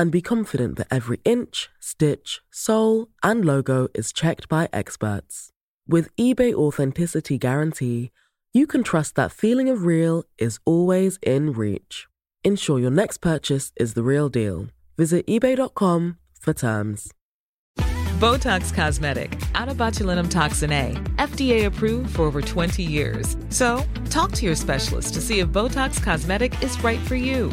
and be confident that every inch, stitch, sole, and logo is checked by experts. With eBay Authenticity Guarantee, you can trust that feeling of real is always in reach. Ensure your next purchase is the real deal. Visit eBay.com for terms. Botox Cosmetic, out of botulinum toxin A, FDA approved for over 20 years. So, talk to your specialist to see if Botox Cosmetic is right for you.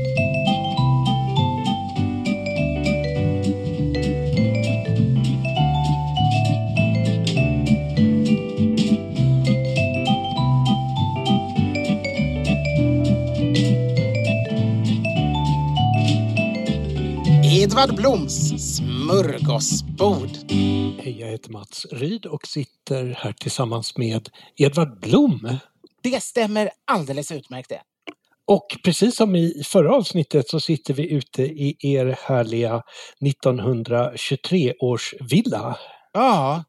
Edvard Bloms smörgåsbord. Hej, jag heter Mats Ryd och sitter här tillsammans med Edvard Blom. Det stämmer alldeles utmärkt det. Och precis som i förra avsnittet så sitter vi ute i er härliga 1923 års villa. Ja,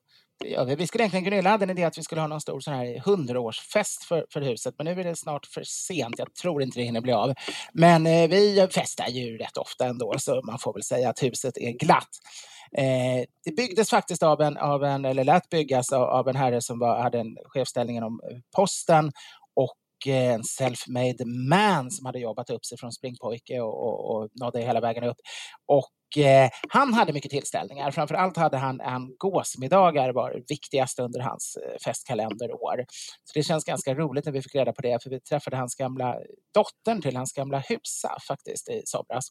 ja, vi. Skulle egentligen, Gunilla hade en idé att vi skulle ha någon stor sån här hundraårsfest för, för huset, men nu är det snart för sent. Jag tror inte det hinner bli av. Men eh, vi festar ju rätt ofta ändå, så man får väl säga att huset är glatt. Eh, det byggdes faktiskt av en, av en eller lät byggas av, av en herre som var, hade en chefsställning inom eh, posten och en self-made man som hade jobbat upp sig från springpojke och, och, och nådde hela vägen upp. Och eh, han hade mycket tillställningar. Framför allt hade han, han gåsmiddagar var det viktigaste under hans eh, festkalenderår. Så det känns ganska roligt när vi fick reda på det, för vi träffade hans gamla dottern till hans gamla husa faktiskt i somras.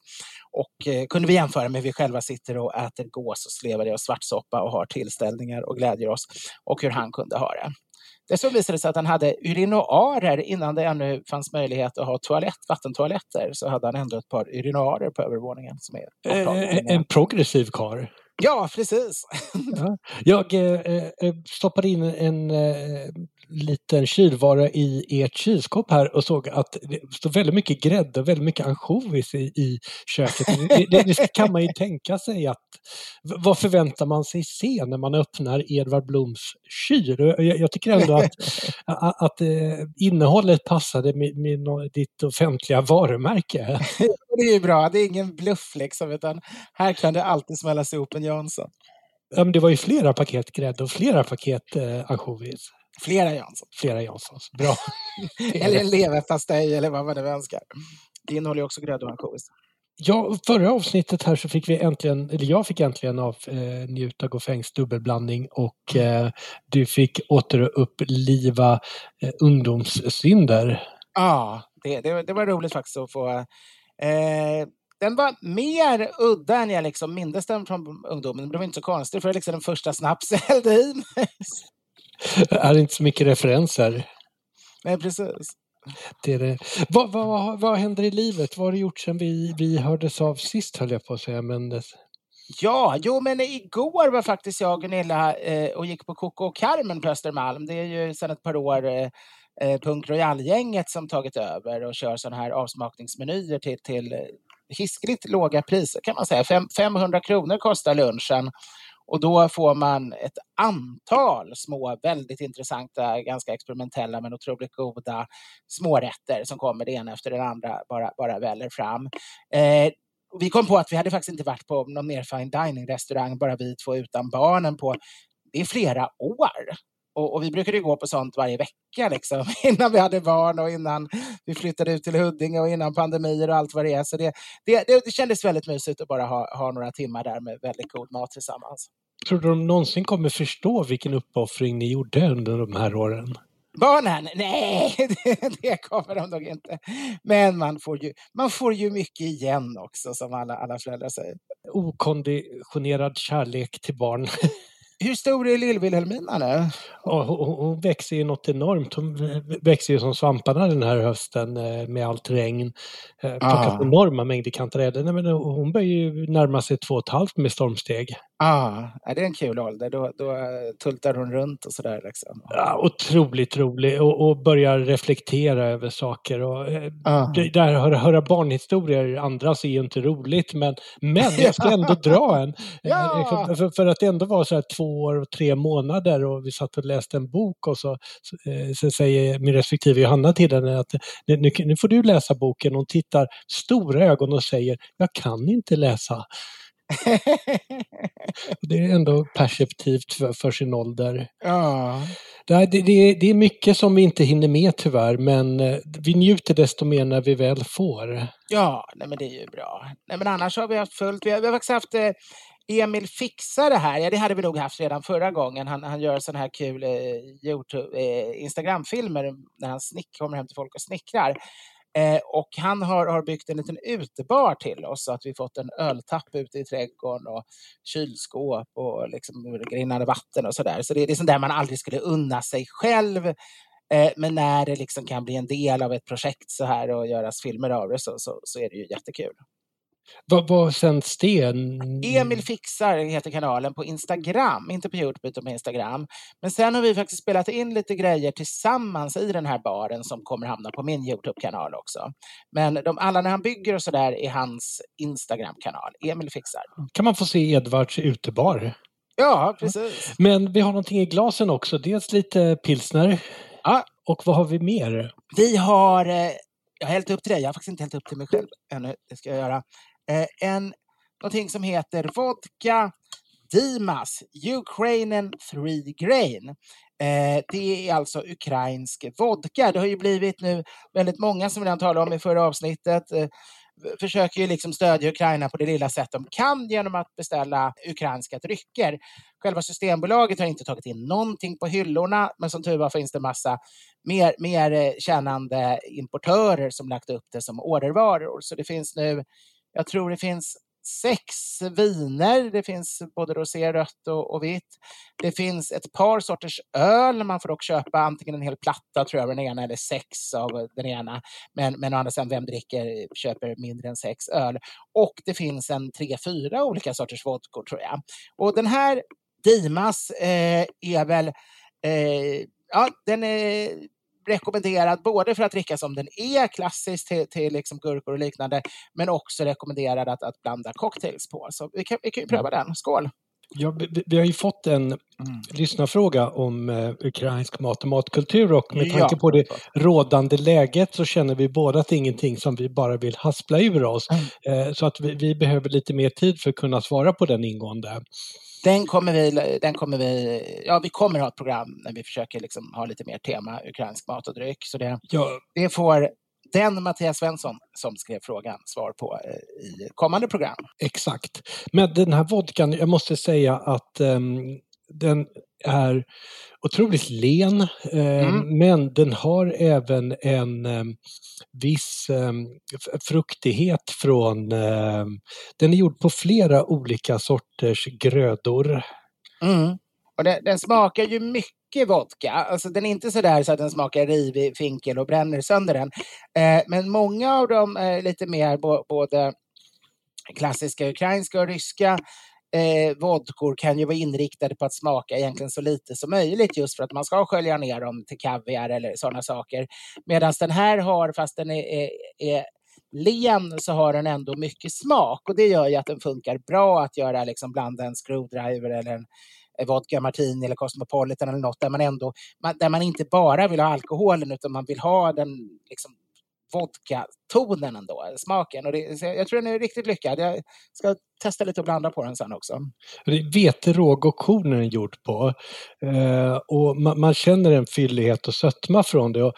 Och eh, kunde vi jämföra med vi själva sitter och äter gås och slevar i svartsoppa och har tillställningar och glädjer oss och hur han kunde ha det. Dessutom visade det sig att han hade urinoarer innan det ännu fanns möjlighet att ha toalett, vattentoaletter. Så hade han ändå ett par urinoarer på övervåningen. Som är Eh, en progressiv karl. Ja, precis. Ja. Jag eh, eh, stoppade in en eh, liten kylvara i ert kylskåp här och såg att det står väldigt mycket grädde och väldigt mycket ansjovis i, i köket. Det, det, det kan man ju tänka sig att vad förväntar man sig se när man öppnar Edvard Bloms kyl? Jag, jag tycker ändå att, att, att eh, innehållet passade med, med ditt offentliga varumärke. Det är ju bra, det är ingen bluff liksom, utan här kan det alltid smällas ihop en Jansson. Ja, men det var ju flera paket grädde och flera paket eh, ansjovis. Flera Jansson. Flera Janssons. Bra. Eller en leverpastej eller vad man nu önskar. Det innehåller ju också grädde och ansjovis. Ja, förra avsnittet här så fick vi äntligen, eller jag fick äntligen av eh, Goffängs dubbelblandning och eh, du fick återuppliva eh, ungdomssynder. Ja, det, det, det var roligt faktiskt att få. Eh, den var mer udda än jag liksom mindes den från ungdomen. Men det var inte så konstigt för det var liksom den första snaps jag hällde i mig. är inte så mycket referenser. Nej, precis. Det är det. Vad, vad, vad händer i livet? Vad har du gjort sedan vi, vi hördes av sist höll jag på att säga. Men det, Ja, jo men igår var faktiskt jag och Gunilla eh, och gick på Coco och Carmen på Östermalm. Det är ju sedan ett par år eh, eh, Punk Royal-gänget som tagit över och kör sådana här avsmakningsmenyer till, till hiskligt låga priser kan man säga. Fem, 500 kronor kostar lunchen och då får man ett antal små, väldigt intressanta, ganska experimentella men otroligt goda smårätter som kommer det ena efter det andra, bara, bara väller fram. Eh, vi kom på att vi hade faktiskt inte varit på någon mer fine dining-restaurang, bara vi två utan barnen, på det är flera år. Och, och vi brukade ju gå på sånt varje vecka, liksom, innan vi hade barn och innan vi flyttade ut till Huddinge och innan pandemier och allt vad det är. Så det, det, det, det kändes väldigt mysigt att bara ha, ha några timmar där med väldigt god mat tillsammans. tror du de någonsin kommer förstå vilken uppoffring ni gjorde under de här åren? Barnen? Nej, det, det kommer de nog inte. Men man får, ju, man får ju mycket igen också, som alla, alla föräldrar säger. Okonditionerad kärlek till barn. Hur stor är lill-Vilhelmina nu? Ja, hon, hon växer ju något enormt. Hon växer ju som svamparna den här hösten eh, med allt regn. Eh, plockat Ah. enorma mängder kantareller. Nej, men hon börjar ju närma sig två och ett halvt med stormsteg. Ja, ah, det är en kul ålder. Då, då eh, tultar hon runt och sådär. Liksom. Ja, otroligt rolig och, och börjar reflektera över saker. Och, eh, Ah. det där höra, höra barnhistorier andras är ju inte roligt men, men jag ska ändå dra en. Ja! Eh, För, för, att det ändå var så här två år och tre månader och vi satt och läste en bok och så, så, eh, säger min respektive Johanna till henne att nu, nu, nu får du läsa boken. Hon tittar stora ögon och säger jag kan inte läsa. Det är ändå perceptivt för, för sin ålder. ja. Det, det, det är mycket som vi inte hinner med tyvärr, men eh, vi njuter desto mer när vi väl får. Ja, nej, men det är ju bra. Nej, men annars har vi haft fullt. Vi har, vi har faktiskt haft eh, Emil Fixar det här. Ja, det hade vi nog haft redan förra gången. Han, han gör sån här kul eh, Youtube, eh, Instagram-filmer när han snick, kommer hem till folk och snickrar. Eh, och han har, har byggt en liten utebar till oss så att vi fått en öltapp ute i trädgården och kylskåp och liksom rinnande vatten och sådär. Så det, det är sånt där man aldrig skulle unna sig själv. Eh, men när det liksom kan bli en del av ett projekt så här och göras filmer av det så, så, så är det ju jättekul. Vad, vad sänds det? Emil Fixar heter kanalen på Instagram, inte på Youtube utan på Instagram. Men sen har vi faktiskt spelat in lite grejer tillsammans i den här baren som kommer hamna på min Youtube-kanal också. Men de, alla när han bygger och sådär är hans Instagram-kanal, Emil Fixar. Kan man få se Edvards utebar? Ja, precis. Men vi har någonting i glasen också, dels lite pilsner. Ja. Och vad har vi mer? Vi har, eh, jag har hällt upp till dig, jag har faktiskt inte hällt upp till mig själv ännu, det ska jag göra. Eh, en, någonting som heter Vodka Dimas Ukrainian Three Grain. Eh, det är alltså ukrainsk vodka. Det har ju blivit nu väldigt många som redan talade om i förra avsnittet eh, försöker ju liksom stödja Ukraina på det lilla sätt de kan genom att beställa ukrainska drycker. Själva Systembolaget har inte tagit in någonting på hyllorna, men som tur var finns det massa mer, mer eh, tjänande importörer som lagt upp det som ordervaror. Så det finns nu, jag tror det finns sex viner. Det finns både rosé, rött och, och vitt. Det finns ett par sorters öl. Man får dock köpa antingen en hel platta tror jag, av den ena eller sex av den ena. Men, men å andra sidan, vem dricker, köper mindre än sex öl? Och det finns en tre, fyra olika sorters vodkor tror jag. Och den här Dimas eh, är väl, eh, ja, den är rekommenderad både för att dricka som den är klassiskt till, till liksom gurkor och liknande, men också rekommenderad att, att blanda cocktails på. Så vi kan, vi kan ju pröva den. Skål! Ja, vi, vi har ju fått en Mm. lyssnarfråga om eh, ukrainsk mat och matkultur och med Ja. tanke på det rådande läget så känner vi båda att det är ingenting som vi bara vill haspla ur oss. Mm. Eh, så att vi, vi behöver lite mer tid för att kunna svara på den ingående. Den kommer vi, den kommer vi, ja vi kommer ha ett program när vi försöker liksom ha lite mer tema ukrainsk mat och dryck. Så det, Ja, det får den Mattias Svensson som skrev frågan svar på eh, i kommande program. Exakt. Men den här vodkan, jag måste säga att ehm, den är otroligt len, ehm, Mm. men den har även en ehm, viss f- fruktighet från... ehm, den är gjord på flera olika sorters grödor. Mm. Och den, den smakar ju mycket vodka. Alltså den är inte så där så att den smakar rivig finkel och bränner sönder den. Eh, men många av dem är lite mer både klassiska ukrainska och ryska eh, vodkor kan ju vara inriktade på att smaka egentligen så lite som möjligt just för att man ska skölja ner dem till kaviar eller sådana saker. Medan den här har, fast den är, är, är len så har den ändå mycket smak och det gör ju att den funkar bra att göra liksom blanda en screwdriver eller en vodka martini eller cosmopolitan eller något där man ändå där man inte bara vill ha alkoholen utan man vill ha den liksom vodka-tonen ändå, smaken. Och det, jag tror den är riktigt lyckad. Jag ska testa lite och blanda på den sen också. Det är Vete, råg och korn är den gjord på. Eh, och man, man känner en fyllighet och sötma från det. Och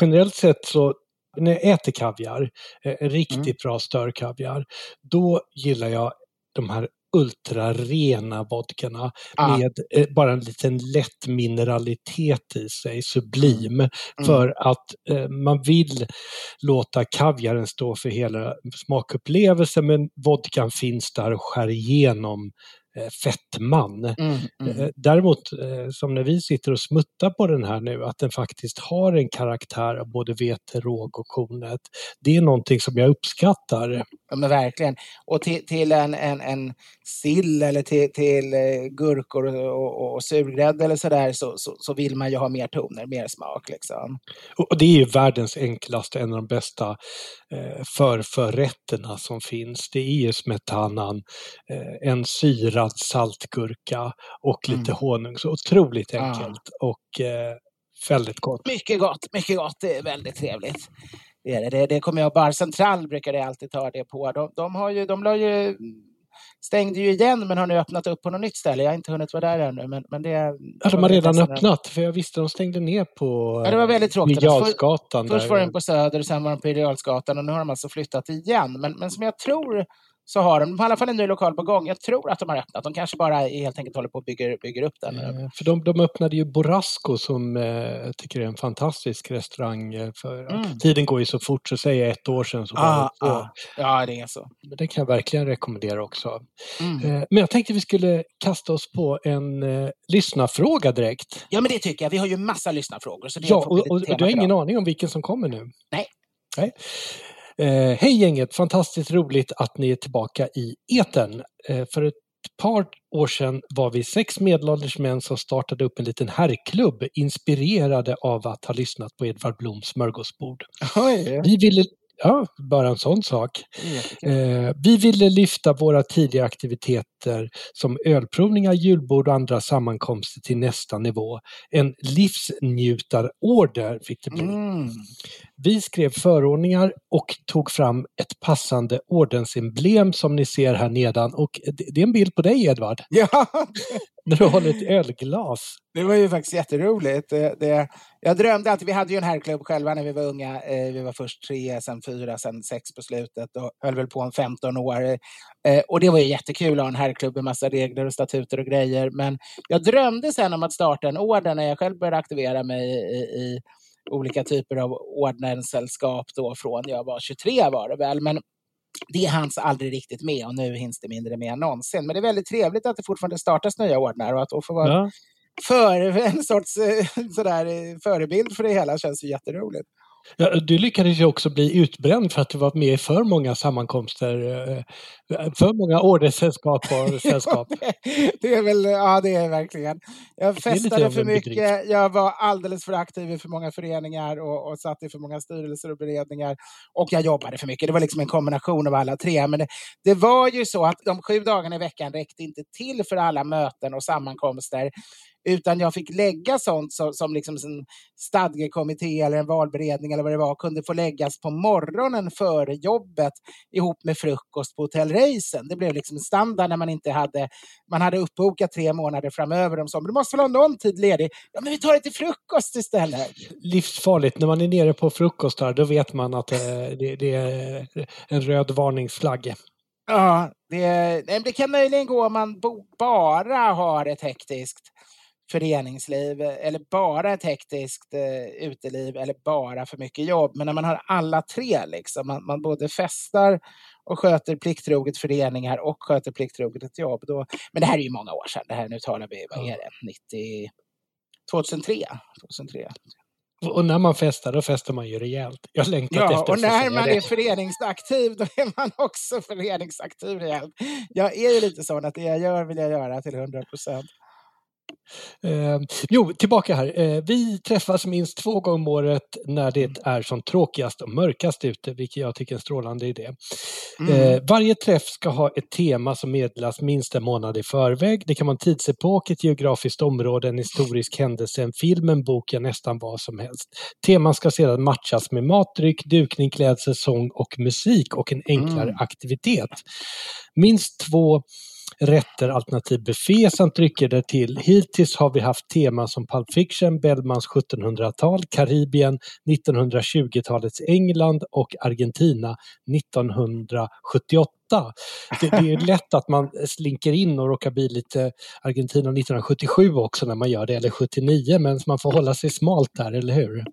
generellt sett så när jag äter kaviar, eh, riktigt Mm. bra störkaviar, då gillar jag de här ultrarena vodkorna Ja. med eh, bara en liten lätt mineralitet i sig, sublim, för att eh, man vill låta kaviaren stå för hela smakupplevelsen men vodkan finns där och skär igenom fettman. Mm, mm. Eh, Däremot, eh, som när vi sitter och smuttar på den här nu, att den faktiskt har en karaktär av både vete, råg och kornet. Det är någonting som jag uppskattar. Ja, men verkligen. Och till, till en, en, en sill eller till, till eh, gurkor och, och, och surgrädde eller sådär så, så, så vill man ju ha mer toner, mer smak liksom. Och och det är ju världens enklaste, en av de bästa eh, förförrätterna som finns. Det är ju smetanan, eh, en syrad saltgurka och lite Mm. honung. Så otroligt Ja. enkelt och eh, väldigt gott. Mycket gott, mycket gott. Det är väldigt trevligt. Det, är det. Det, kommer jag Bar Central brukar det alltid ta det på. De, de, har ju, de la ju, stängde ju igen men har nu öppnat upp på något nytt ställe. Jag har inte hunnit vara där ännu. Men, men det, Ja, de har redan öppnat, för jag visste de stängde ner på Ja, det var väldigt tråkigt. Jarlsgatan. Först var den på Söder och sen var den på Idealsgatan och nu har de alltså flyttat igen. Men, men som jag tror så har de, i alla fall en ny lokal på gång. Jag tror att de har öppnat. De kanske bara helt enkelt håller på och bygger, bygger upp den. Eh, För de, de öppnade ju Borasco som eh, jag tycker är en fantastisk restaurang. eh, För, Mm. Tiden går ju så fort, så säger ett år sedan så Ah, det ah. Ja, det är så. Men det kan jag verkligen rekommendera också. Mm. Eh, men jag tänkte vi skulle kasta oss på en eh, lyssnarfråga direkt. Ja, men det tycker jag. Vi har ju massa lyssnarfrågor. Så det Ja, och, och, tema du har ingen aning om vilken som kommer nu? Nej. Nej. Eh, Hej gänget! Fantastiskt roligt att ni är tillbaka i etern. Eh, för ett par år sedan var vi sex medelålders män som startade upp en liten herrklubb inspirerade av att ha lyssnat på Edvard Bloms smörgåsbord. Oj, Vi ville, ja, bara en sån sak. Eh, vi ville lyfta våra tidiga aktiviteter som ölprovningar, julbord och andra sammankomster till nästa nivå. En livsnjutarorder fick det bli. Mm. Vi skrev förordningar och tog fram ett passande ordensemblem som ni ser här nedan. Och det är en bild på dig Edvard, Ja, när du håller ett ölglas. det var ju faktiskt jätteroligt. Det, det, jag drömde alltid, vi hade ju en herrklubb själva när vi var unga. Eh, vi var först tre, sen fyra, sen sex på slutet och höll väl på en 15 år. Eh, och det var ju jättekul att ha en herrklubb med massa regler och statuter och grejer. Men jag drömde sen om att starta en orden när jag själv började aktivera mig i, i olika typer av ordenssällskap då från jag var 23 var det väl. Men det hanns aldrig riktigt med och nu hinns det mindre med än någonsin. Men det är väldigt trevligt att det fortfarande startas nya ordnar och att då få vara Ja. för, en sorts eh, sådär, eh, förebild för det hela känns ju jätteroligt. Ja, du lyckades ju också bli utbränd för att du var med i för många sammankomster, eh, för många ordenssällskap och sällskap. det är väl, ja det är verkligen. Jag festade för mycket, jag var alldeles för aktiv i för många föreningar och, och satt i för många styrelser och beredningar. Och jag jobbade för mycket, det var liksom en kombination av alla tre. Men det, det var ju så att de sju dagarna i veckan räckte inte till för alla möten och sammankomster. Utan jag fick lägga sånt som, som liksom en stadgekommitté eller en valberedning eller vad det var kunde få läggas på morgonen före jobbet ihop med frukost på Hotell Reisen. Det blev liksom standard när man inte hade, man hade uppbokat tre månader framöver. De sa, du måste väl ha någon tid ledig? Ja, men vi tar det till frukost istället. Livsfarligt, när man är nere på frukostar då vet man att eh, det, det är en röd varningsflagg. Ja, det, det kan möjligen gå om man bara har ett hektiskt föreningsliv eller bara ett hektiskt eh, uteliv eller bara för mycket jobb. Men när man har alla tre, liksom, man, man både festar och sköter plikttroget föreningar och sköter plikttroget ett jobb. Då, men det här är ju många år sedan. Det här, nu talar vi, vad är det, 90, 2003? 2003. Och när man festar, då festar man ju rejält. Jag har längtat Ja, efter och när man det. är föreningsaktiv, då är man också föreningsaktiv rejält. Jag är ju lite sån att det jag gör vill jag göra till 100 procent. Eh, jo, tillbaka här. Eh, vi träffas minst två gånger om året när det är som tråkigast och mörkast ute, vilket jag tycker är en strålande idé. Eh, varje träff ska ha ett tema som meddelas minst en månad i förväg. Det kan vara en tidsepok, ett geografiskt område, en historisk händelse, en film, en bok, ja nästan vad som helst. Teman ska sedan matchas med mat, dryck, dukning, klädsel, sång och musik och en enklare Mm. aktivitet. Minst två rätter alternativ buffé samt drycker därtill. Hittills har vi haft teman som Pulp Fiction, Bellmans 1700-tal, Karibien, 1920-talets England och Argentina 1978. Det, det, är lätt att man slinker in och råkar bli lite Argentina 1977 också när man gör det, eller 79, men man får hålla sig smalt där, eller hur?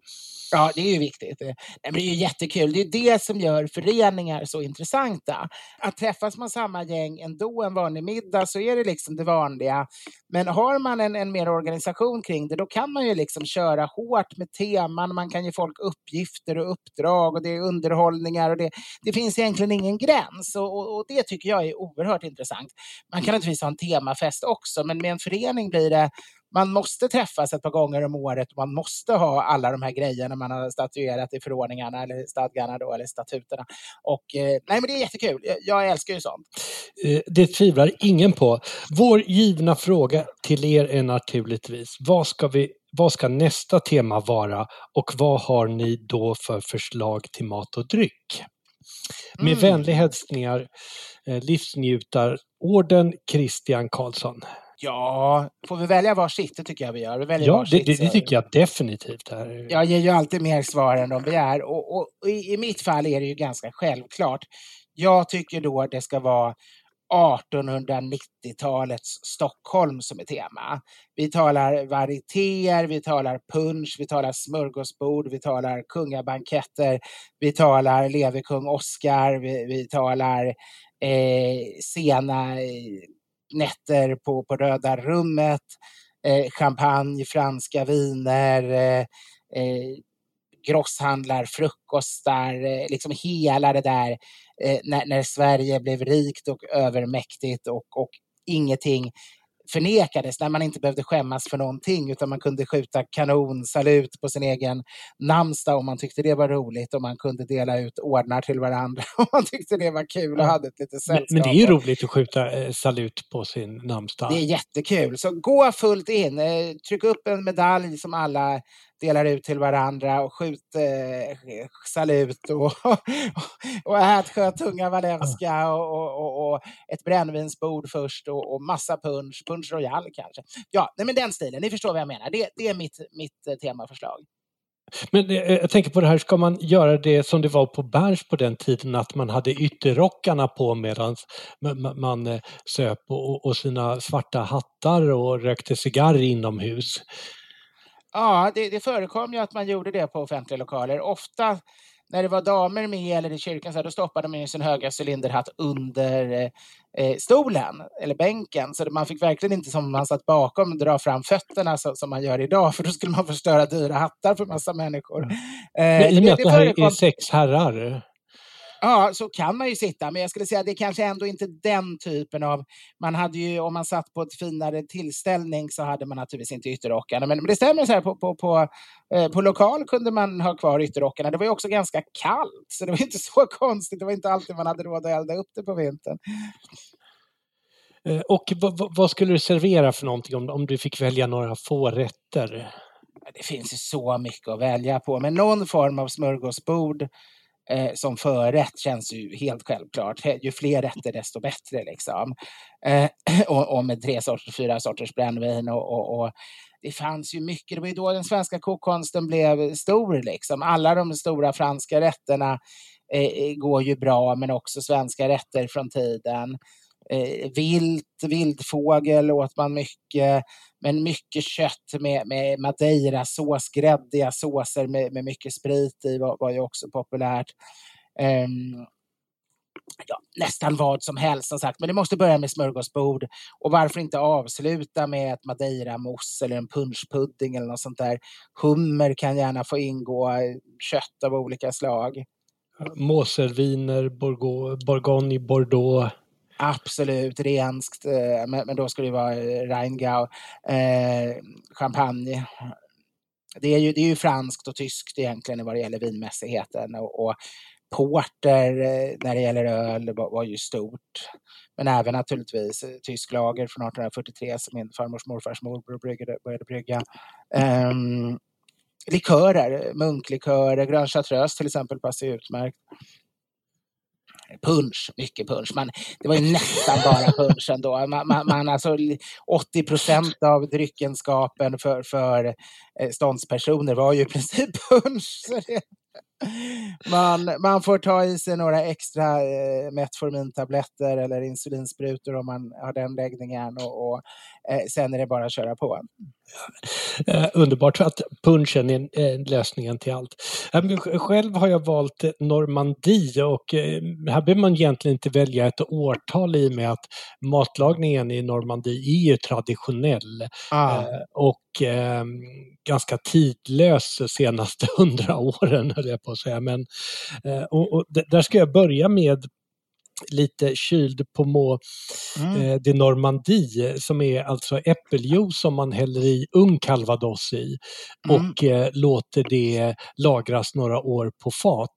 Ja, det är ju viktigt. Eh, nej, men det är ju jättekul. Det är det som gör föreningar så intressanta. Att träffas man samma gäng ändå en vanlig middag så är det liksom det vanliga. Men har man en, en mer organisation kring det, då kan man ju liksom köra hårt med teman. Man kan ge folk uppgifter och uppdrag och det är underhållningar och det, det finns egentligen ingen gräns och, och, och det tycker jag är oerhört intressant. Man kan naturligtvis ha en temafest också, men med en förening blir det man måste träffas ett par gånger om året och man måste ha alla de här grejerna man har statuerat i förordningarna eller stadgarna då, eller statuterna. Och, eh, nej, men det är jättekul. Jag, älskar ju sånt. Eh, det tvivlar ingen på. Vår givna fråga till er är naturligtvis, vad ska, vi, vad ska nästa tema vara och vad har ni då för förslag till mat och dryck? Med mm. vänliga hälsningar, eh, livsnjutarorden Christian Karlsson. Ja, får vi välja var sitt? Det tycker jag vi gör. Vi väljer ja, det, det, det, tycker jag definitivt. Här. Jag ger ju alltid mer svar än de begär. Och, och, och i, i, mitt fall är det ju ganska självklart. Jag tycker då det ska vara 1890-talets Stockholm som är tema. Vi talar varietéer, vi talar punch, vi talar smörgåsbord, vi talar kungabanketter, vi talar leve kung Oscar, vi, vi talar eh, sena eh, nätter på, på Röda rummet, eh, champagne, franska viner, eh, eh, grosshandlar, frukostar, eh, liksom hela det där eh, när, när, Sverige blev rikt och övermäktigt och, och ingenting förnekades, när man inte behövde skämmas för någonting utan man kunde skjuta kanonsalut på sin egen namnsdag om man tyckte det var roligt och man kunde dela ut ordnar till varandra om man tyckte det var kul och hade ett litet sällskap. Men, men det är ju roligt att skjuta eh, salut på sin namnsdag. Det är jättekul, så gå fullt in, eh, tryck upp en medalj som alla delar ut till varandra och skjut eh, salut och, och ät sjötunga Valenska och, och, och, ett brännvinsbord först och, och massa punch, punch royal kanske. Ja, nej, men den stilen, ni förstår vad jag menar. Det, det är mitt, mitt eh, temaförslag. Men eh, jag tänker på det här, ska man göra det som det var på Berns på den tiden, att man hade ytterrockarna på medan man söp och, och sina svarta hattar och rökte cigarr inomhus? Ja, det, det förekom ju att man gjorde det på offentliga lokaler. Ofta när det var damer med eller i kyrkan så här, då stoppade man sin höga cylinderhatt under eh, eh, stolen eller bänken. Så man fick verkligen inte som man satt bakom dra fram fötterna så, som man gör idag för då skulle man förstöra dyra hattar för massa människor. Mm. Eh, I och med att det här är sex herrar Ja, så kan man ju sitta, men jag skulle säga att det kanske ändå inte den typen av... Man hade ju, om man satt på ett finare tillställning så hade man naturligtvis inte ytterrockarna. Men, men det stämmer, så här, på, på, på, eh, på lokal kunde man ha kvar ytterrockarna. Det var ju också ganska kallt, så det var inte så konstigt. Det var inte alltid man hade råd att elda upp det på vintern. Eh, och vad skulle du servera för någonting om, om du fick välja några få rätter? Det finns ju så mycket att välja på, men någon form av smörgåsbord eh, som förrätt känns ju helt självklart. Ju fler rätter desto bättre liksom. Eh, och, och, med tre sorters, fyra sorters brännvin och, och, och, det fanns ju mycket. Det var ju då den svenska kokkonsten blev stor liksom. Alla de stora franska rätterna eh, eh går ju bra, men också svenska rätter från tiden. Eh, vilt, vildfågel åt man mycket, men mycket kött med, med madeirasås, gräddiga såser med, med mycket sprit i var, var ju också populärt. Um, ja, nästan vad som helst som sagt, men det måste börja med smörgåsbord. Och varför inte avsluta med ett madeira-mousse eller en punschpudding eller något sånt där. Hummer kan gärna få ingå, kött av olika slag. Moserviner, Bourgogne, Bordeaux. Absolut, renskt, eh, men, då ska det vara eh, Rheingau. Eh, champagne. Det är, ju, det är ju franskt och tyskt egentligen vad det gäller vinmässigheten. Och, och porter eh, när det gäller öl var, var, ju stort. Men även naturligtvis tysk lager från 1843 som min farmors morfars morbror bryggade, började brygga. Um, likörer, munklikörer, Grön Chartreuse till exempel passar utmärkt punch, mycket punch. Man, det var ju nästan bara punch ändå. Man, man, man alltså 80 procent av dryckenskapen för, för eh, ståndspersoner var ju i princip punch. Det... man, man får ta i sig några extra eh, Metformintabletter eller insulinsprutor om man har den läggningen och, och sen är det bara att köra på. Eh, underbart att punchen är eh, lösningen till allt. Själv har jag valt Normandie och eh, här behöver man egentligen inte välja ett årtal i och med att matlagningen i Normandie är traditionell ah. och eh, ganska tidlös de senaste hundra åren höll jag på att säga. Men, eh, och, och där ska jag börja med lite kyld på må mm. eh, de Normandie som är alltså äppeljuice som man häller i ung calvados i mm. och eh, låter det lagras några år på fat.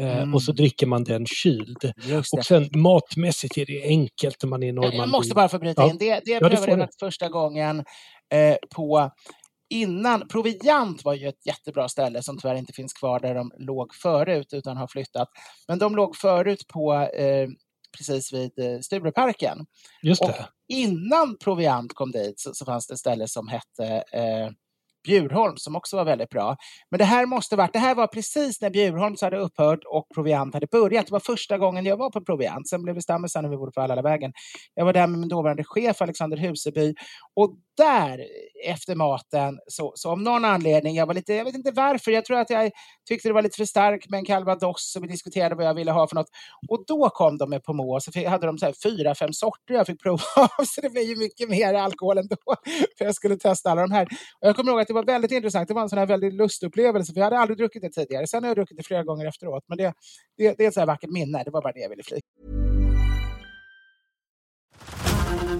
Eh, mm. Och så dricker man den kyld. Och sen matmässigt är det enkelt när man är i Normandie. Jag måste bara få bryta ja. in. Det, det ja, prövade jag första gången eh, på innan, Proviant var ju ett jättebra ställe som tyvärr inte finns kvar där de låg förut utan har flyttat. Men de låg förut på eh, precis vid eh, Stureparken. Just det. Och innan Proviant kom dit så, så fanns det ett ställe som hette eh, Bjurholm som också var väldigt bra. Men det här måste varit, det här var precis när Bjurholms hade upphört och Proviant hade börjat. Det var första gången jag var på Proviant. Sen blev det stammisar när vi bodde på Allalavägen. Jag var där med min dåvarande chef Alexander Huseby och där efter maten, så, så om någon anledning, jag var lite, jag vet inte varför, jag tror att jag tyckte det var lite för starkt med en calvados och vi diskuterade vad jag ville ha för något. Och då kom de med Pomos, så hade de så här fyra, fem sorter jag fick prova av, så det blev ju mycket mer alkohol ändå, för jag skulle testa alla de här. Och jag kommer ihåg att det var väldigt intressant, det var en sån här väldigt lustupplevelse, för jag hade aldrig druckit det tidigare. Sen har jag druckit det flera gånger efteråt, men det, det, det är ett så här vackert minne, det var bara det jag ville flika.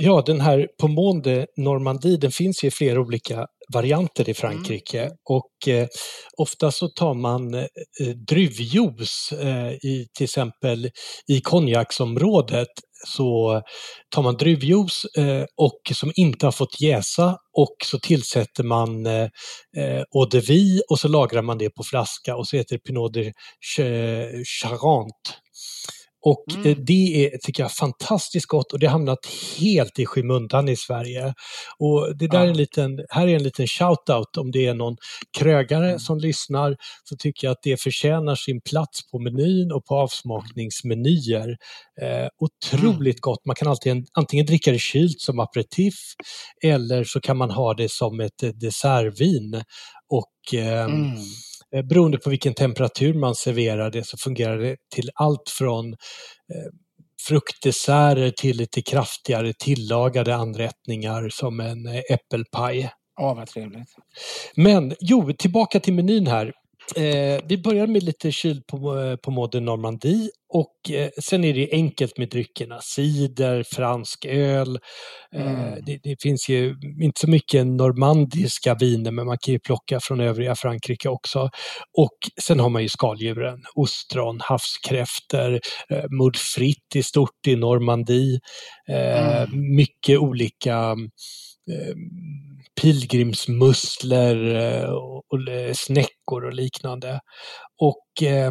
Ja, den här Pomonde Normandie, den finns ju i flera olika varianter i Frankrike mm. och eh, ofta så tar man eh, druvjuice eh, i till exempel i konjaksområdet så tar man druvjuice eh, och som inte har fått jäsa och så tillsätter man eh, eh eau de vie och så lagrar man det på flaska och så heter det Pinot de Charente. Och mm. Eh, det är, tycker jag, fantastiskt gott och det har hamnat helt i skymundan i Sverige. Och det där ja. är en liten, här är en liten shout-out om det är någon krögare mm. som lyssnar så tycker jag att det förtjänar sin plats på menyn och på avsmakningsmenyer. Eh, otroligt mm. gott, man kan alltid antingen dricka det kylt som aperitif eller så kan man ha det som ett eh, dessertvin. Och eh, mm Eh, beroende på vilken temperatur man serverar det så fungerar det till allt från eh, fruktdesserter till lite kraftigare tillagade anrättningar som en eh, äppelpaj. Ja, vad trevligt. Men jo, tillbaka till menyn här. Eh, vi börjar med lite kyl på, på Modern Normandie och eh, sen är det enkelt med dryckerna. Cider, fransk öl. Eh, mm. det, det, finns ju inte så mycket normandiska viner men man kan ju plocka från övriga Frankrike också. Och sen har man ju skaldjuren, ostron, havskräftor, eh, moules frites i stort i Normandie. Eh, mm. Mycket olika eh, pilgrimsmusslor eh, och, eh, snäckor och liknande. Och eh,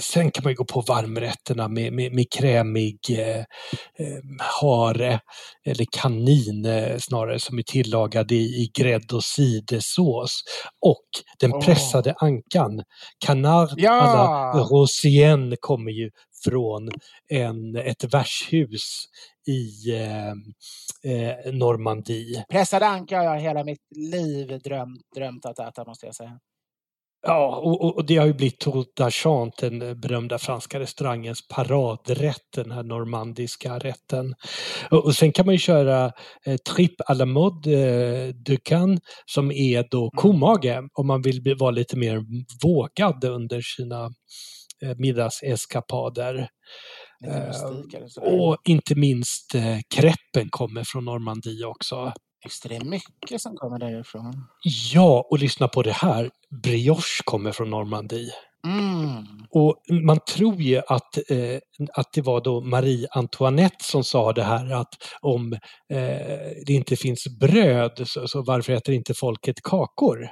sen kan man ju gå på varmrätterna med, med, med krämig eh, hare eller kanin eh, snarare som är tillagad i, i grädde och sidesås. Och den pressade ankan, canard Ja! à la Rosienne kommer ju från en, ett värdshus i eh, eh, Normandie. Pressade anka har jag hela mitt liv drömt, drömt att äta måste jag säga. Ja, och, och- det har ju blivit Tour d'Argent, den berömda franska restaurangens paradrätt, den här normandiska rätten. Och, och sen kan man ju köra eh, tripp à la mode eh, de Cannes som är då komage om man vill bli, vara lite mer vågad under sina eh, middagseskapader. Eh, mystik. Och inte minst eh, kreppen kommer från Normandie också. Just det, det är mycket som kommer därifrån. Ja, och lyssna på det här. Brioche kommer från Normandie. Mm. Och man tror ju att, eh, att det var då Marie Antoinette som sa det här att om eh, det inte finns bröd så, så varför äter inte folket kakor?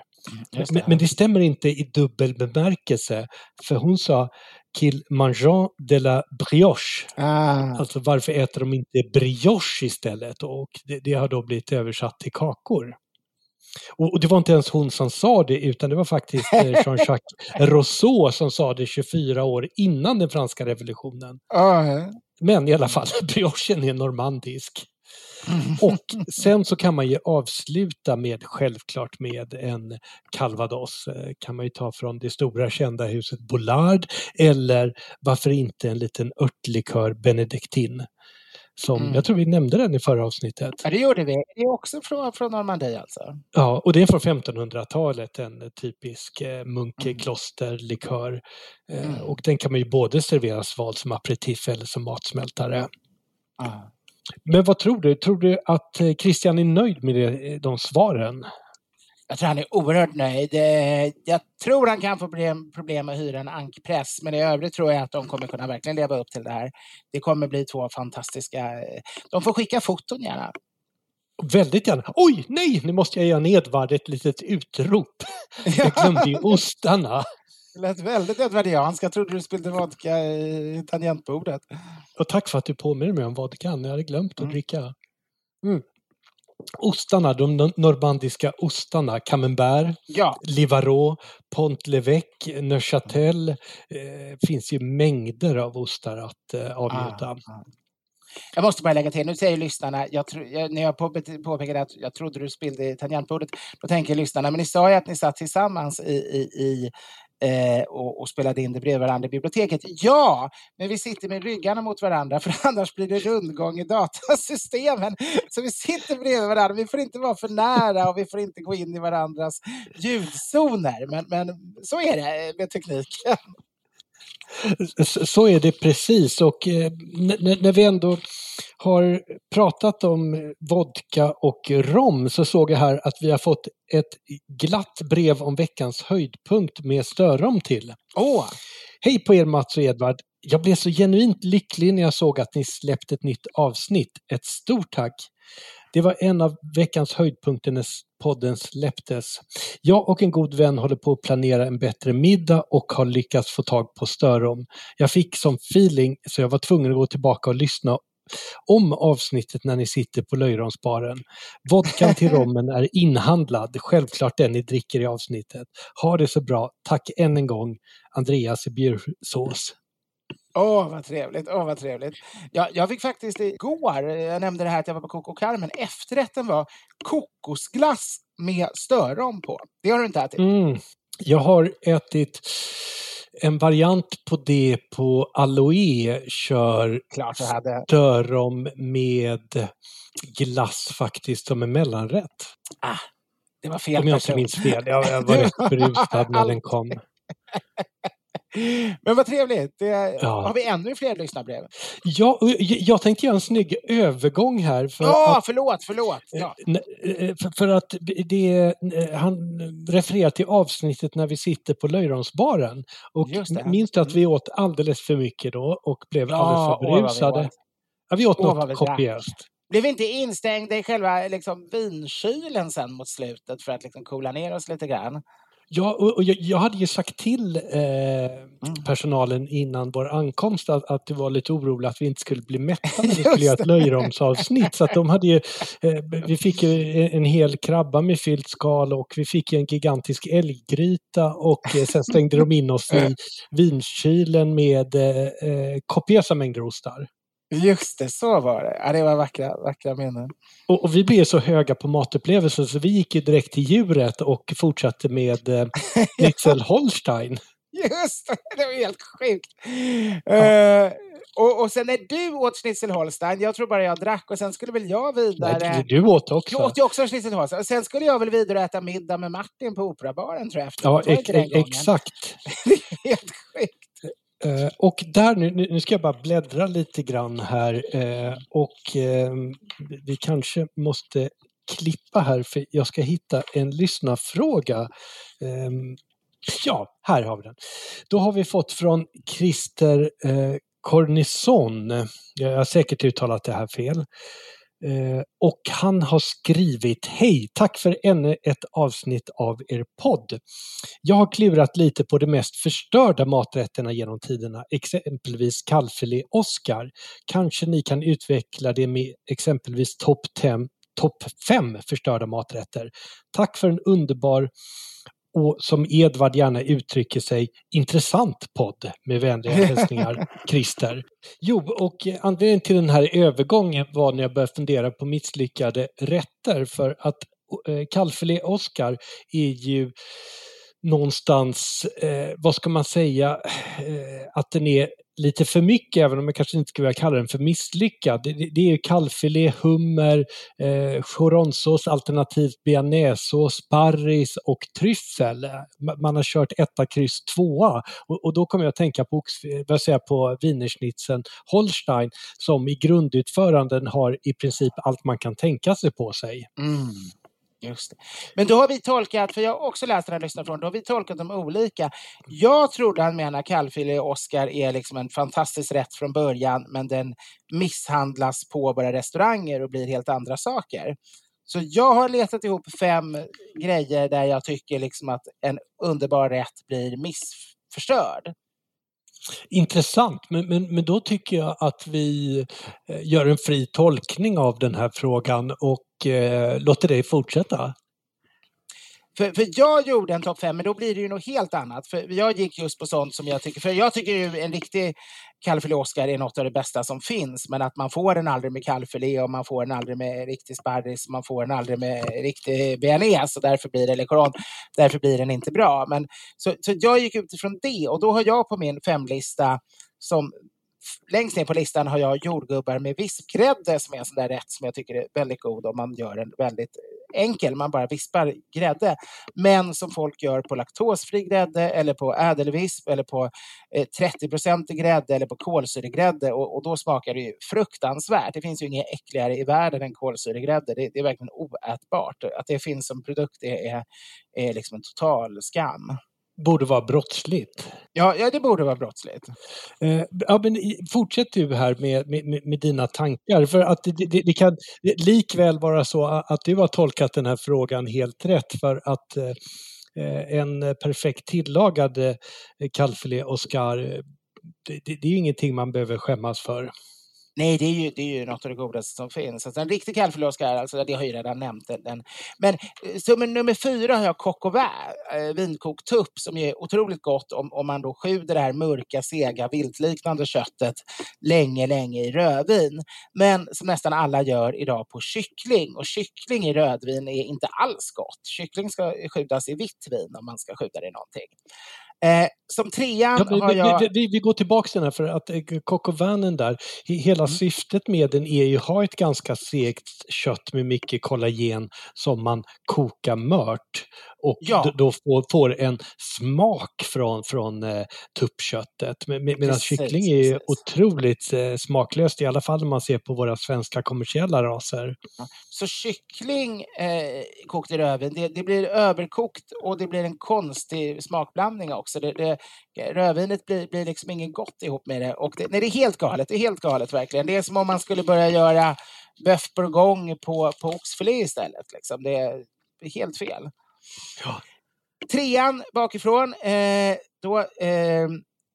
Just Men, men det stämmer inte i dubbel bemärkelse. För hon sa qu'il mangeant de la brioche. Ah. Alltså varför äter de inte brioche istället? Och det, det har då blivit översatt till kakor. Och, och det var inte ens hon som sa det utan det var faktiskt eh, Jean-Jacques Rousseau som sa det 24 år innan den franska revolutionen. Ah. Men i alla fall, briochen är normandisk. Och sen så kan man ju avsluta med, självklart med en calvados. Eh, kan man ju ta från det stora kända huset Bollard eller varför inte en liten örtlikör benediktin. Som, Mm. jag tror vi nämnde den i förra avsnittet. Ja, det gjorde vi. Det är också från, från Normandie alltså. Ja, och det är från 1500-talet, en typisk eh, munkklosterlikör. Eh, Mm. Och den kan man ju både servera svalt som aperitif eller som matsmältare. Ah. Men vad tror du? Tror du att eh, Christian är nöjd med det, de svaren? Jag tror han är oerhört nöjd. Eh, Jag tror han kan få problem, problem med att hyra en ankpress, men i övrigt tror jag att de kommer kunna verkligen leva upp till det här. Det kommer bli två fantastiska... eh, De får skicka foton gärna. Väldigt gärna. Oj, nej, nu måste jag ge en Edvard ett litet utrop. Jag glömde ju ostarna. Det lät väldigt edvardianskt. Jag trodde du spillde vodka i tangentbordet. Och tack för att du påminner mig om vodkan. Jag hade glömt att Mm. dricka. Mm. Ostarna, de nor- normandiska ostarna, camembert, Ja, Livarot, Pont-l'Evêque, Neuchâtel. Eh, finns ju mängder av ostar att eh, avnjuta. Ah, ah. Jag måste bara lägga till, nu säger lyssnarna, jag tro, jag, när jag på, påpekade att jag trodde du spillde i tangentbordet, då tänker lyssnarna, men ni sa ju att ni satt tillsammans i, i, i eh, och, och spelade in det bredvid varandra i biblioteket. Ja, men vi sitter med ryggarna mot varandra för annars blir det rundgång i datasystemen. Så vi sitter bredvid varandra, vi får inte vara för nära och vi får inte gå in i varandras ljudzoner. Men, men så är det med tekniken. Så är det precis och eh, när vi ändå har pratat om vodka och rom så såg jag här att vi har fått ett glatt brev om veckans höjdpunkt med störrom till. Åh, Hej på er Mats och Edvard! Jag blev så genuint lycklig när jag såg att ni släppt ett nytt avsnitt. Ett stort tack! Det var en av veckans höjdpunkter när podden släpptes. Jag och en god vän håller på att planera en bättre middag och har lyckats få tag på störrom. Jag fick som feeling så jag var tvungen att gå tillbaka och lyssna om avsnittet när ni sitter på löjromsbaren. Vodkan till rommen är inhandlad, självklart den ni dricker i avsnittet. Ha det så bra. Tack än en gång, Andreas i Bjursås. Åh, vad trevligt. Åh, vad trevligt. Jag, jag fick faktiskt igår, jag nämnde det här att jag var på Coco Carmen, efterrätten var kokosglass med störrom på. Det har du inte ätit? Mm. Jag har ätit en variant på det på Aloe kör Klart hade. störrom med glass faktiskt som en mellanrätt. Det var fel Om jag inte minns fel. Jag, jag var rätt berusad när den kom. Men vad trevligt. Det, Ja. Har vi ännu fler lyssnarbrev? Ja, jag, tänkte göra en snygg övergång här. För Ja, att, förlåt, förlåt. Ja. n- eh, för, för att det, eh, han refererar till avsnittet när vi sitter på Löjromsbaren. Och minns du att vi åt alldeles för mycket då och blev Ja, alldeles för vi berusade? åt. Ja, vi åt Åh, vi något kopiöst. Blev vi inte instängda i själva liksom, vinkylen sen mot slutet för att liksom, coola ner oss lite grann? Ja, och, jag, jag, hade ju sagt till eh, mm. personalen innan vår ankomst att, att det var lite oroligt att vi inte skulle bli mätta när vi skulle göra ett löjromsavsnitt. Så att de hade ju, eh, vi fick ju en hel krabba med fyllt skal och vi fick en gigantisk älggryta och eh, sen stängde de in oss i vinkylen med eh, eh kopiösa mängder ostar. Just det, så var det. Ja, det var vackra, vackra minnen. Och, och, vi blev så höga på matupplevelser så vi gick ju direkt till djuret och fortsatte med eh, Nixel Holstein. Just det, det var helt sjukt. Ja. Uh, och, och sen när du åt schnitzel Holstein, jag tror bara jag drack och sen skulle väl jag vidare... Nej, du åt också. Jag åt ju också schnitzel Holstein. Och sen skulle jag väl vidare äta middag med Martin på Operabaren tror jag. Efter. Ja, ex exakt. det är helt sjukt. Eh, och där nu, nu ska jag bara bläddra lite grann här eh, och eh, vi kanske måste klippa här för jag ska hitta en lyssnarfråga. Ja, här har vi den. Då har vi fått från Christer Cornison. Jag har säkert uttalat det här fel. Eh, och han har skrivit Hej! Tack för ännu ett avsnitt av er podd. Jag har klurat lite på de mest förstörda maträtterna genom tiderna, exempelvis kallfilé Oscar. Kanske ni kan utveckla det med exempelvis topp top fem förstörda maträtter. Tack för en underbar och som Edvard gärna uttrycker sig, intressant podd med vänliga hälsningar, Christer. Jo, och anledningen till den här övergången var när jag började fundera på misslyckade rätter för att eh, kallfilé Oscar är ju någonstans, eh, vad ska man säga, eh, att den är lite för mycket, även om jag kanske inte skulle vilja kalla den för misslyckad. Det, det, det är kalvfilé, hummer, eh, choronsås alternativt bearnaisesås, sparris och tryffel. Man har kört etta, kryss, tvåa och, och då kommer jag att tänka på, eh, vad säger, på wienerschnitzeln Holstein som i grundutföranden har i princip allt man kan tänka sig på sig. Mm. Just det. Men då har vi tolkat, för jag har också läst den här lyssnarfrågan, då har vi tolkat dem olika. Jag trodde han menar kallfilé Oscar är liksom en fantastisk rätt från början, men den misshandlas på våra restauranger och blir helt andra saker. Så jag har letat ihop fem grejer där jag tycker liksom att en underbar rätt blir missförstörd. Intressant, men, men, men då tycker jag att vi eh, gör en fri tolkning av den här frågan och eh, låter dig fortsätta. För, för jag gjorde en topp fem, men då blir det ju något helt annat. För jag gick just på sånt som jag tycker, för jag tycker ju en riktig kallfilé Oscar är något av det bästa som finns, men att man får den aldrig med kallfilé och man får den aldrig med riktig sparris, man får den aldrig med riktig bearnaise och därför blir det, eller därför blir den inte bra. Men, så, så jag gick utifrån det och då har jag på min femlista som längst ner på listan har jag jordgubbar med vispgrädde som är en sån där rätt som jag tycker är väldigt god om man gör den väldigt enkel, man bara vispar grädde. Men som folk gör på laktosfri grädde eller på ädelvisp eller på eh, 30% grädde eller på kolsyregrädde och, och, då smakar det ju fruktansvärt. Det finns ju inget äckligare i världen än kolsyregrädde. Det, det är verkligen oätbart. Att det finns som produkt är, är liksom en total skam borde vara brottsligt. Ja, ja det borde vara brottsligt. Eh, ja, men fortsätt du här med, med, med dina tankar. För att det, det, det, kan likväl vara så att du har tolkat den här frågan helt rätt. För att eh, en perfekt tillagad eh, kalvfilé Oscar, eh, det, det är ingenting man behöver skämmas för. Nej, det är ju, det är ju något av det godaste som finns. Alltså, en riktig kalvfilé alltså, det har jag ju redan nämnt. Den. Men eh, som nummer fyra har jag coq au vin, eh, vinkokt tupp, som är otroligt gott om, om man då sjuder det här mörka, sega, viltliknande köttet länge, länge i rödvin. Men som nästan alla gör idag på kyckling. Och kyckling i rödvin är inte alls gott. Kyckling ska skjutas i vitt vin om man ska skjuta det i någonting. Eh, som trean ja, vi, har jag... Vi, vi, vi, går tillbaka till den här för att eh, Cocovanen där, hela mm. syftet med den är ju att ha ett ganska segt kött med mycket kollagen som man kokar mört och ja. då får, får, en smak från, från eh, tuppköttet. Med, med, medan kyckling är precis. otroligt eh, smaklöst, i alla fall om man ser på våra svenska kommersiella raser. Så kyckling eh, kokt i röven, det, det, blir överkokt och det blir en konstig smakblandning också. Det, det, rödvinet blir, blir liksom inget gott ihop med det. Och det, nej, det är helt galet, det är helt galet verkligen. Det är som om man skulle börja göra bœuf bourgogne på, på oxfilé istället. Liksom. Det är helt fel. Ja. Trean bakifrån, eh, då eh,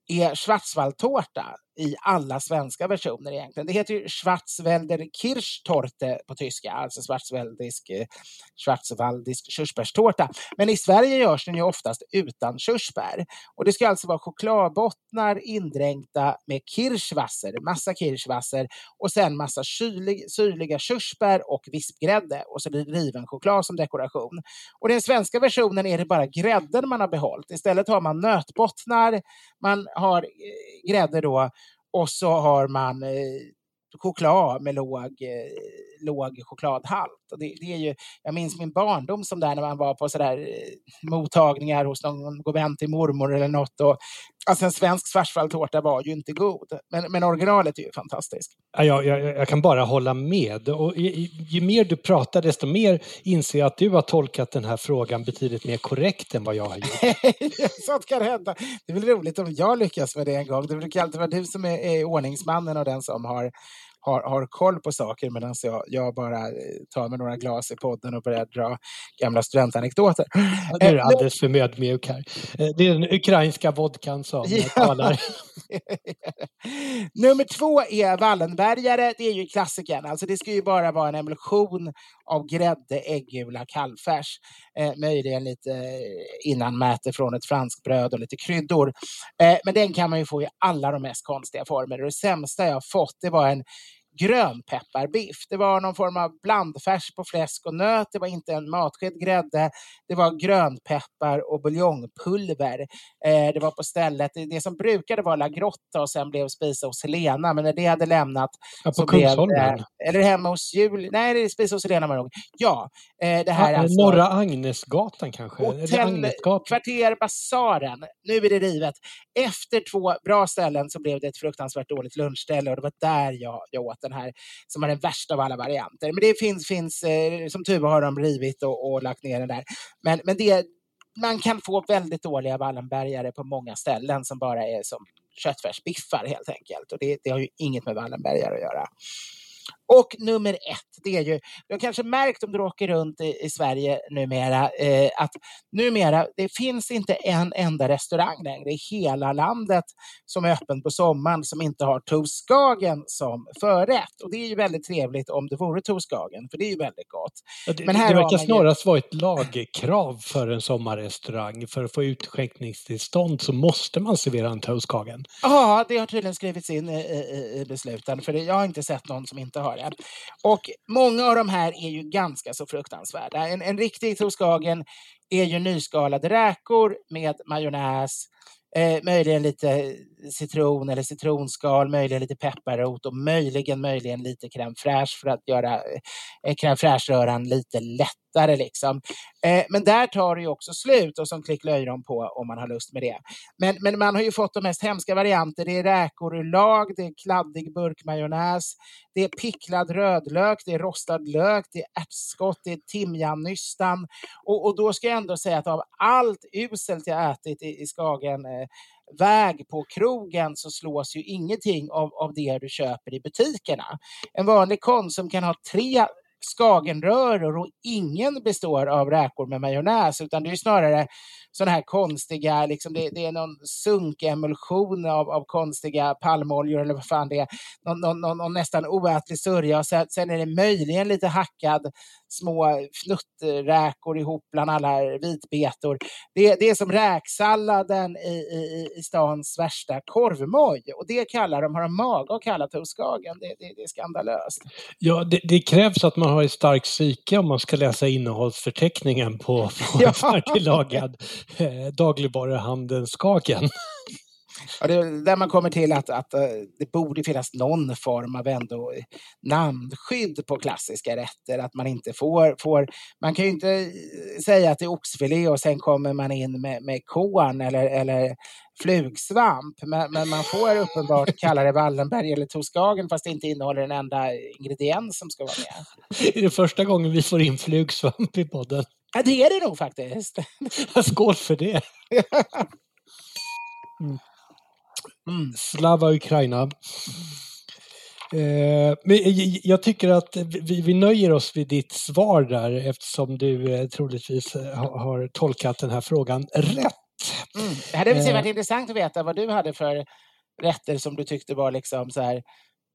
är schwarzwaldtårta i alla svenska versioner egentligen. Det heter ju Schwarzwälder Kirschtorte på tyska, alltså schwarzwäldisk, eh, schwarzwaldisk körsbärstårta. Men i Sverige görs den ju oftast utan körsbär. Och det ska alltså vara chokladbottnar indränkta med kirschwasser, massa kirschwasser och sen massa kylig, syrliga körsbär och vispgrädde och så blir det riven choklad som dekoration. Och den svenska versionen är det bara grädden man har behållit. Istället har man nötbottnar, man har eh, grädde då och så har man eh, choklad med låg, eh, låg chokladhalt. Och det, det, är ju, jag minns min barndom som där när man var på sådär eh, mottagningar hos någon god vän till mormor eller något. Och, alltså en svensk schwarzwaldtårta var ju inte god, men, men originalet är ju fantastiskt. Ja, jag, jag, jag kan bara hålla med. Och ju, ju, mer du pratar desto mer inser jag att du har tolkat den här frågan betydligt mer korrekt än vad jag har gjort. Sånt kan hända. Det är väl roligt om jag lyckas med det en gång. Det brukar alltid vara du som är, är ordningsmannen och den som har har, har koll på saker medan jag, jag bara eh, tar med några glas i podden och börjar dra gamla studentanekdoter. Ja, du är eh, alldeles för ödmjuk här. Eh, det är den ukrainska vodkan som ja. talar. Nummer två är Wallenbergare. Det är ju klassikern. Alltså det ska ju bara vara en emulsion av grädde, äggula, kallfärs. Eh, möjligen lite eh, innanmäte från ett franskt bröd och lite kryddor. Eh, men den kan man ju få i alla de mest konstiga former. Och det sämsta jag fått det var en grönpepparbiff. Det var någon form av blandfärs på fläsk och nöt. Det var inte en matsked grädde. Det var grönpeppar och buljongpulver. Eh, det var på stället, det som brukade vara La Grotta och sen blev spisa hos Helena, men när det hade lämnat ja, på Kungsholmen? Eller hemma hos Jul... Nej, det är spisa hos Helena var Ja. Eh, det här ja, alltså... Norra Agnesgatan kanske? Kvarter Basaren. Nu är det rivet. Efter två bra ställen så blev det ett fruktansvärt dåligt lunchställe och det var där jag, jag åt den här som är den värsta av alla varianter. Men det finns, finns eh, som tur har de rivit och, och lagt ner den där. Men, men det, man kan få väldigt dåliga Wallenbergare på många ställen som bara är som köttfärsbiffar helt enkelt. Och det, det har ju inget med Wallenbergare att göra. Och nummer ett, det är ju, du har kanske märkt om du åker runt i, i Sverige numera, eh, att numera, det finns inte en enda restaurang längre i hela landet som är öppen på sommaren som inte har Toskagen som förrätt. Och det är ju väldigt trevligt om det vore Toskagen, för det är ju väldigt gott. det, Men här det verkar snarast vara ett lagkrav för en sommarrestaurang. För att få utskänkningstillstånd så måste man servera en Toskagen. Ja, det har tydligen skrivits in i, i, i besluten, för jag har inte sett någon som inte har det. Och många av de här är ju ganska så fruktansvärda. En, en riktig Toskagen är ju nyskalade räkor med majonnäs, eh, möjligen lite citron eller citronskal, möjligen lite pepparrot och möjligen, möjligen lite crème fraîche för att göra eh, crème fraîche-röran lite lättare. Liksom. Eh, men där tar det ju också slut och som klick löjrom på om man har lust med det. Men, men man har ju fått de mest hemska varianter. Det är räkor ur lag, det är kladdig burkmajonnäs, det är picklad rödlök, det är rostad lök, det är ärtskott, det är timjannystan. Och, och då ska jag ändå säga att av allt uselt jag ätit i, i Skagen eh, väg på krogen så slås ju ingenting av, av det du köper i butikerna. En vanlig Konsum kan ha tre skagenröror och ingen består av räkor med majonnäs utan det är snarare sådana här konstiga, liksom det, det är någon sunkemulsion av, av konstiga palmoljor eller vad fan det är. Någon, någon, någon, någon nästan oätlig sörja och sen, sen, är det möjligen lite hackad små fnutträkor ihop bland alla vitbetor. Det, det är som räksalladen i, i, i stans värsta korvmoj och det kallar de, har de mage att kalla toastkagen. Det, det, det är skandalöst. Ja, det, det, krävs att man har ett starkt psyke om man ska läsa innehållsförteckningen på, på ja. färdiglagad eh, Skagen. Ja, det, där man kommer till att, att uh, det borde finnas någon form av ändå namnskydd på klassiska rätter. Att man inte får, får man kan ju inte säga att det är oxfilé och sen kommer man in med, med korn eller, eller flugsvamp. Men, men, man får uppenbart kalla det Wallenberg eller Toskagen fast det inte innehåller en enda ingrediens som ska vara med. Är det första gången vi får in flugsvamp i podden? Ja, det är det nog faktiskt. Skål för det! Mm. Mm. Slava Ukraina. Eh, men jag tycker att vi, vi nöjer oss vid ditt svar där eftersom du eh, troligtvis eh, har, har tolkat den här frågan rätt. Mm. Det hade varit eh. intressant att veta vad du hade för rätter som du tyckte var liksom så här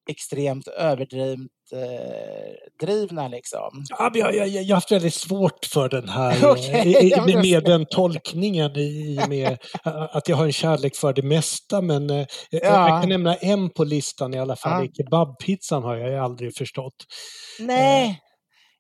extremt överdrivet eh, drivna. Liksom. Ja, jag, jag, jag har haft väldigt svårt för den här okay, eh, med, med den tolkningen i med att jag har en kärlek för det mesta. Men eh, ja. jag kan nämna en på listan i alla fall. Ja. Kebabpizzan har jag aldrig förstått. Nej.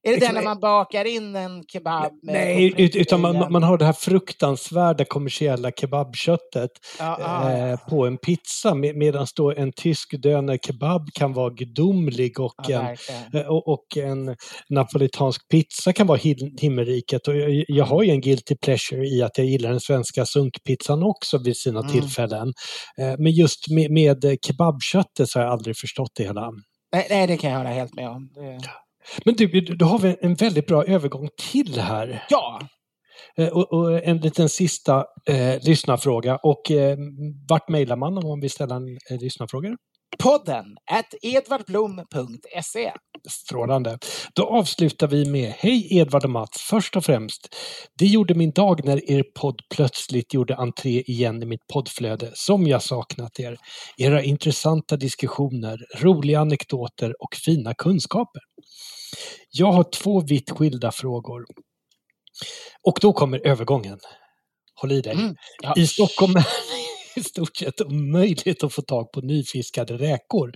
Är det den när man bakar in en kebab? Nej, utan man, man, har det här fruktansvärda kommersiella kebabköttet ja, ah, eh, på en pizza med, medan då en tysk döner kebab kan vara gudomlig och, ja, en, eh, och, och, en napolitansk pizza kan vara himmelriket. Och jag, jag, har ju en guilty pleasure i att jag gillar den svenska sunkpizzan också vid sina mm. tillfällen. Eh, men just med, med kebabköttet så har jag aldrig förstått det hela. Nej, nej det kan jag hålla helt med om. Det... Men du, då har vi en väldigt bra övergång till här. Ja! Eh, och, och en liten sista eh, lyssnarfråga. Och eh, vart mejlar man om man vill ställa en eh, lyssnarfråga? Podden at edvardblom.se Strålande. Då avslutar vi med Hej Edvard och Mats. Först och främst, det gjorde min dag när er podd plötsligt gjorde entré igen i mitt poddflöde, som jag saknat er. Era intressanta diskussioner, roliga anekdoter och fina kunskaper. Jag har två vitt skilda frågor. Och då kommer övergången. Håll i dig. Mm, ja. I Stockholm är det i stort sett omöjligt att få tag på nyfiskade räkor.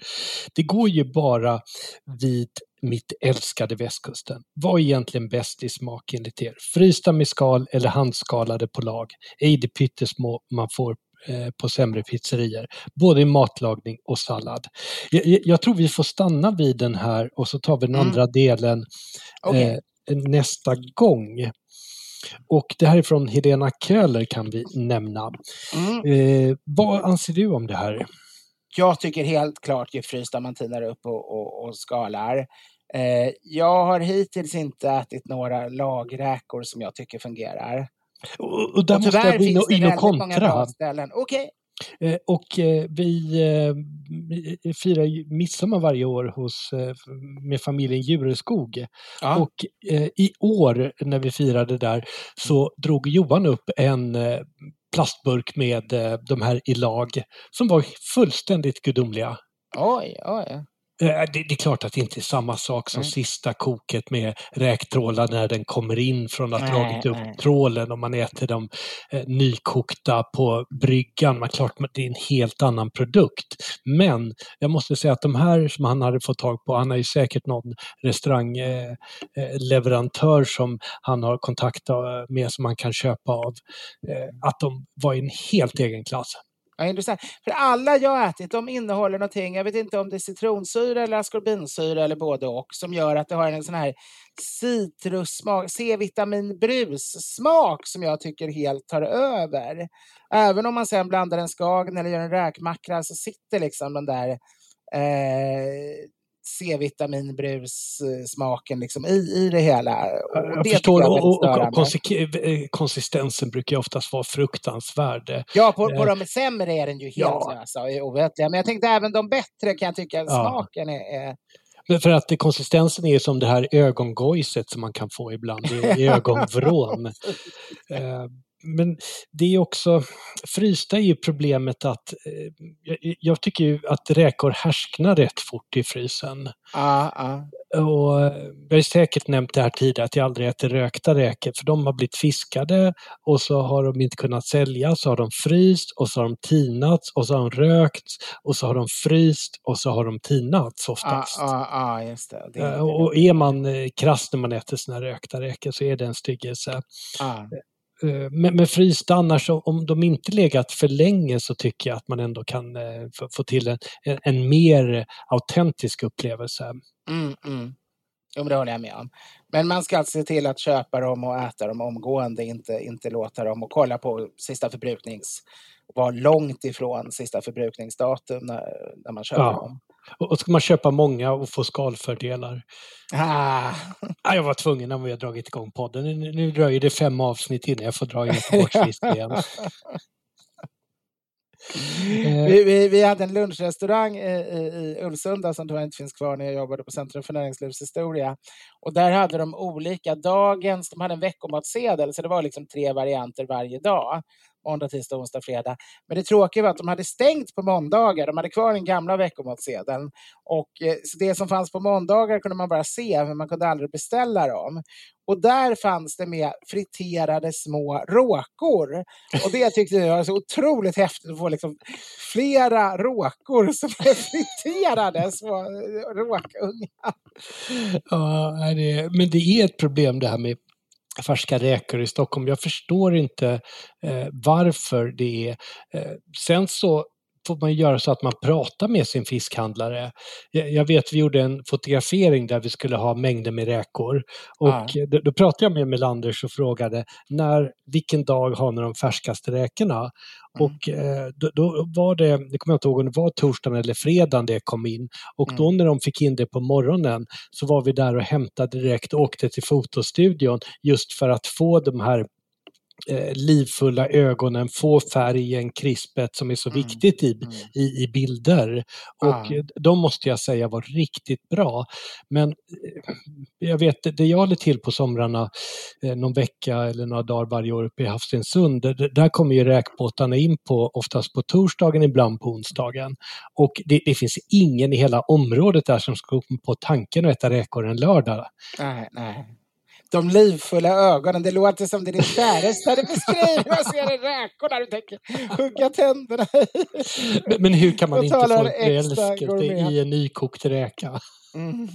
Det går ju bara vid mitt älskade västkusten. Vad är egentligen bäst i smak enligt er? Frysta med skal eller handskalade på lag? Ej de pyttesmå man får på sämre pizzerier. Både i matlagning och sallad. Jag, jag, tror vi får stanna vid den här och så tar vi den mm. andra delen okay. eh, nästa gång. Och det här är från Helena Köhler kan vi nämna. Mm. Eh, vad anser du om det här? Jag tycker helt klart ju frysta man tinar upp och, och, och skalar. Eh, jag har hittills inte ätit några lagräkor som jag tycker fungerar. Och, och där och måste jag gå in och, in och kontra. Okay. Eh, och eh, vi eh, firar midsommar varje år hos, med familjen Djureskog. Ja. Och i år när vi firade där så drog Johan upp en plastburk med de här i lag som var fullständigt gudomliga. Oj, oj. Eh, det, det, är klart att det inte är samma sak som mm. sista koket med räktrålar när den kommer in från att ha dragit upp nej. trålen och man äter dem eh, nykokta på bryggan. Men klart det är en helt annan produkt. Men jag måste säga att de här som han hade fått tag på, han har ju säkert någon restaurangleverantör eh, som han har kontakt med som man kan köpa av. Eh, att de var i en helt egen klass. Ja, intressant. För alla jag har ätit, de innehåller någonting, jag vet inte om det är citronsyra eller askorbinsyra eller både och, som gör att det har en sån här citrussmak, C-vitaminbrus-smak som jag tycker helt tar över. Även om man sen blandar en skagen eller gör en räkmacka så sitter liksom den där eh, C-vitaminbrus-smaken liksom i, i det hela. Och jag det förstår, jag och, och eh, konsistensen brukar ju oftast vara fruktansvärd. Ja, på, på eh, de sämre är den ju helt ja. lösa och oätliga. Men jag tänkte även de bättre kan jag tycka ja. smaken är, är... Men för att konsistensen är som det här ögongojset som man kan få ibland i, i ögonvrån. eh, men det är också, frysta är ju problemet att eh, jag, tycker ju att räkor härsknar rätt fort i frysen. Ah, ah. Och jag har säkert nämnt det här tidigare att jag aldrig äter rökta räkor för de har blivit fiskade och så har de inte kunnat säljas, så har de fryst och så har de tinats och så har de rökts och så har de fryst och så har de tinats oftast. Ah, ah, ah, just det. det, det och är man eh, krass när man äter såna räkta räkor så är det en styggelse. Ah. Eh, men, med, frysta annars, om de inte legat för länge så tycker jag att man ändå kan eh, få till en, en mer autentisk upplevelse. Mm, mm. Jo, det håller jag med om. Men man ska alltså se till att köpa dem och äta dem omgående, inte, inte låta dem och kolla på sista förbruknings... Vara långt ifrån sista förbrukningsdatum när, när man köper ja. dem. Och ska man köpa många och få skalfördelar. Ah. Jag var tvungen när vi har dragit igång podden. Nu, nu dröjer det fem avsnitt innan jag får dra Göteborgsfisk igen. Eh, Vi, vi, vi, hade en lunchrestaurang i, i, i Ulvsunda som tyvärr inte finns kvar när jag jobbade på Centrum för näringslivshistoria. Och där hade de olika dagens, de hade en veckomatsedel så det var liksom tre varianter varje dag måndag, tisdag, onsdag, fredag. Men det tråkiga var att de hade stängt på måndagar. De hade kvar den gamla veckomatsedeln. Och eh, det som fanns på måndagar kunde man bara se, men man kunde aldrig beställa dem. Och där fanns det med friterade små råkor. Och det tyckte jag var så otroligt häftigt att få liksom flera råkor som är friterade små eh, råkungar. Ja, men det är ett problem det här med färska räkor i Stockholm. Jag förstår inte eh, varför det är. Eh, sen så får man göra så att man pratar med sin fiskhandlare. Jag vet vi gjorde en fotografering där vi skulle ha mängder med räkor. Och ah. då, då, pratade jag med Melanders och frågade när, vilken dag har ni de färskaste räkorna? Mm. Och eh, då, då, var det, det kommer jag inte ihåg om det var torsdagen eller fredagen det kom in. Och mm. då när de fick in det på morgonen så var vi där och hämtade direkt och åkte till fotostudion just för att få de här eh, livfulla ögonen, få färgen, krispet som är så mm. viktigt i, mm. i, i, bilder. Och ah. de måste jag säga var riktigt bra. Men eh, jag vet, det jag håller till på somrarna, eh, någon vecka eller några dagar varje år uppe i Havstensund, där kommer ju räkbåtarna in på, oftast på torsdagen, ibland på onsdagen. Och det, det finns ingen i hela området där som ska komma på tanken att äta räkor en lördag. Nej, nej de livfulla ögonen. Det låter som det är din käresta du beskriver. Jag ser räkorna du tänker hugga tänderna men, men hur kan man inte få förälskelse i en nykokt räka? Mm.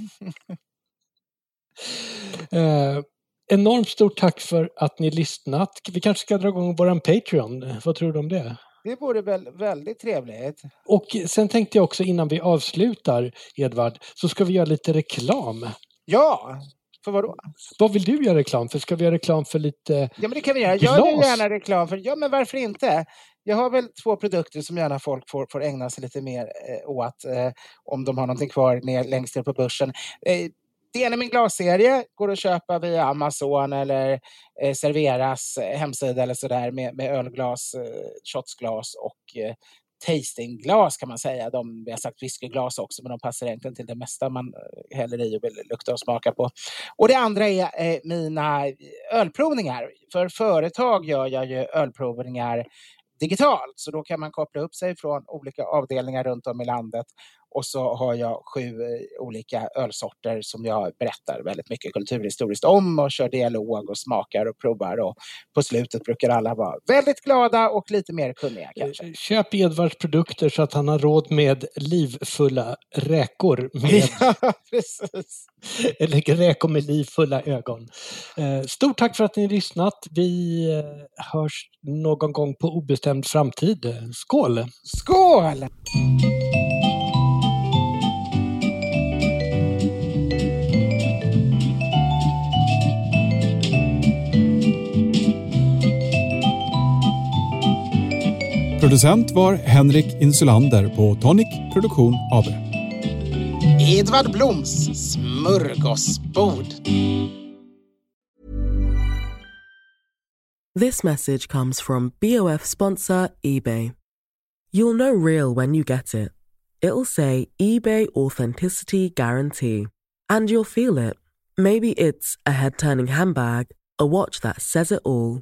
uh, enormt stort tack för att ni lyssnat. Vi kanske ska dra igång vår Patreon. Vad tror du om det? Det vore väl väldigt trevligt. Och sen tänkte jag också innan vi avslutar, Edvard, så ska vi göra lite reklam. Ja, för vadå? Vad vill du göra reklam för? Ska vi göra reklam för lite Ja, men det kan vi göra. Glas? Jag gör gärna reklam för, ja men varför inte? Jag har väl två produkter som gärna folk får, får ägna sig lite mer eh, åt eh, om de har någonting kvar ner, längst ner på börsen. Eh, det ena är min glasserie, går att köpa via Amazon eller eh, Serveras eh, hemsida eller sådär med, med ölglas, eh, shotsglas och eh, tastingglas kan man säga. De, vi har sagt whiskyglas också, men de passar egentligen till det mesta man eh, häller i och vill lukta och smaka på. Och det andra är eh, mina ölprovningar. För företag gör jag ju ölprovningar digitalt, så då kan man koppla upp sig från olika avdelningar runt om i landet och så har jag sju eh, olika ölsorter som jag berättar väldigt mycket kulturhistoriskt om och kör dialog och smakar och provar. Och på slutet brukar alla vara väldigt glada och lite mer kunniga kanske. Eh, köp Edvards produkter så att han har råd med livfulla räkor. Med... Ja, precis. Eller räkor med livfulla ögon. Eh, stort tack för att ni lyssnat. Vi hörs någon gång på obestämd framtid. Skål! Skål! Producent var Henrik Insulander på Tonic Produktion AB. Edvard Bloms smörgåsbord. This message comes from BOF sponsor eBay. You'll know real when you get it. It'll say eBay Authenticity Guarantee. And you'll feel it. Maybe it's a head turning handbag, a watch that says it all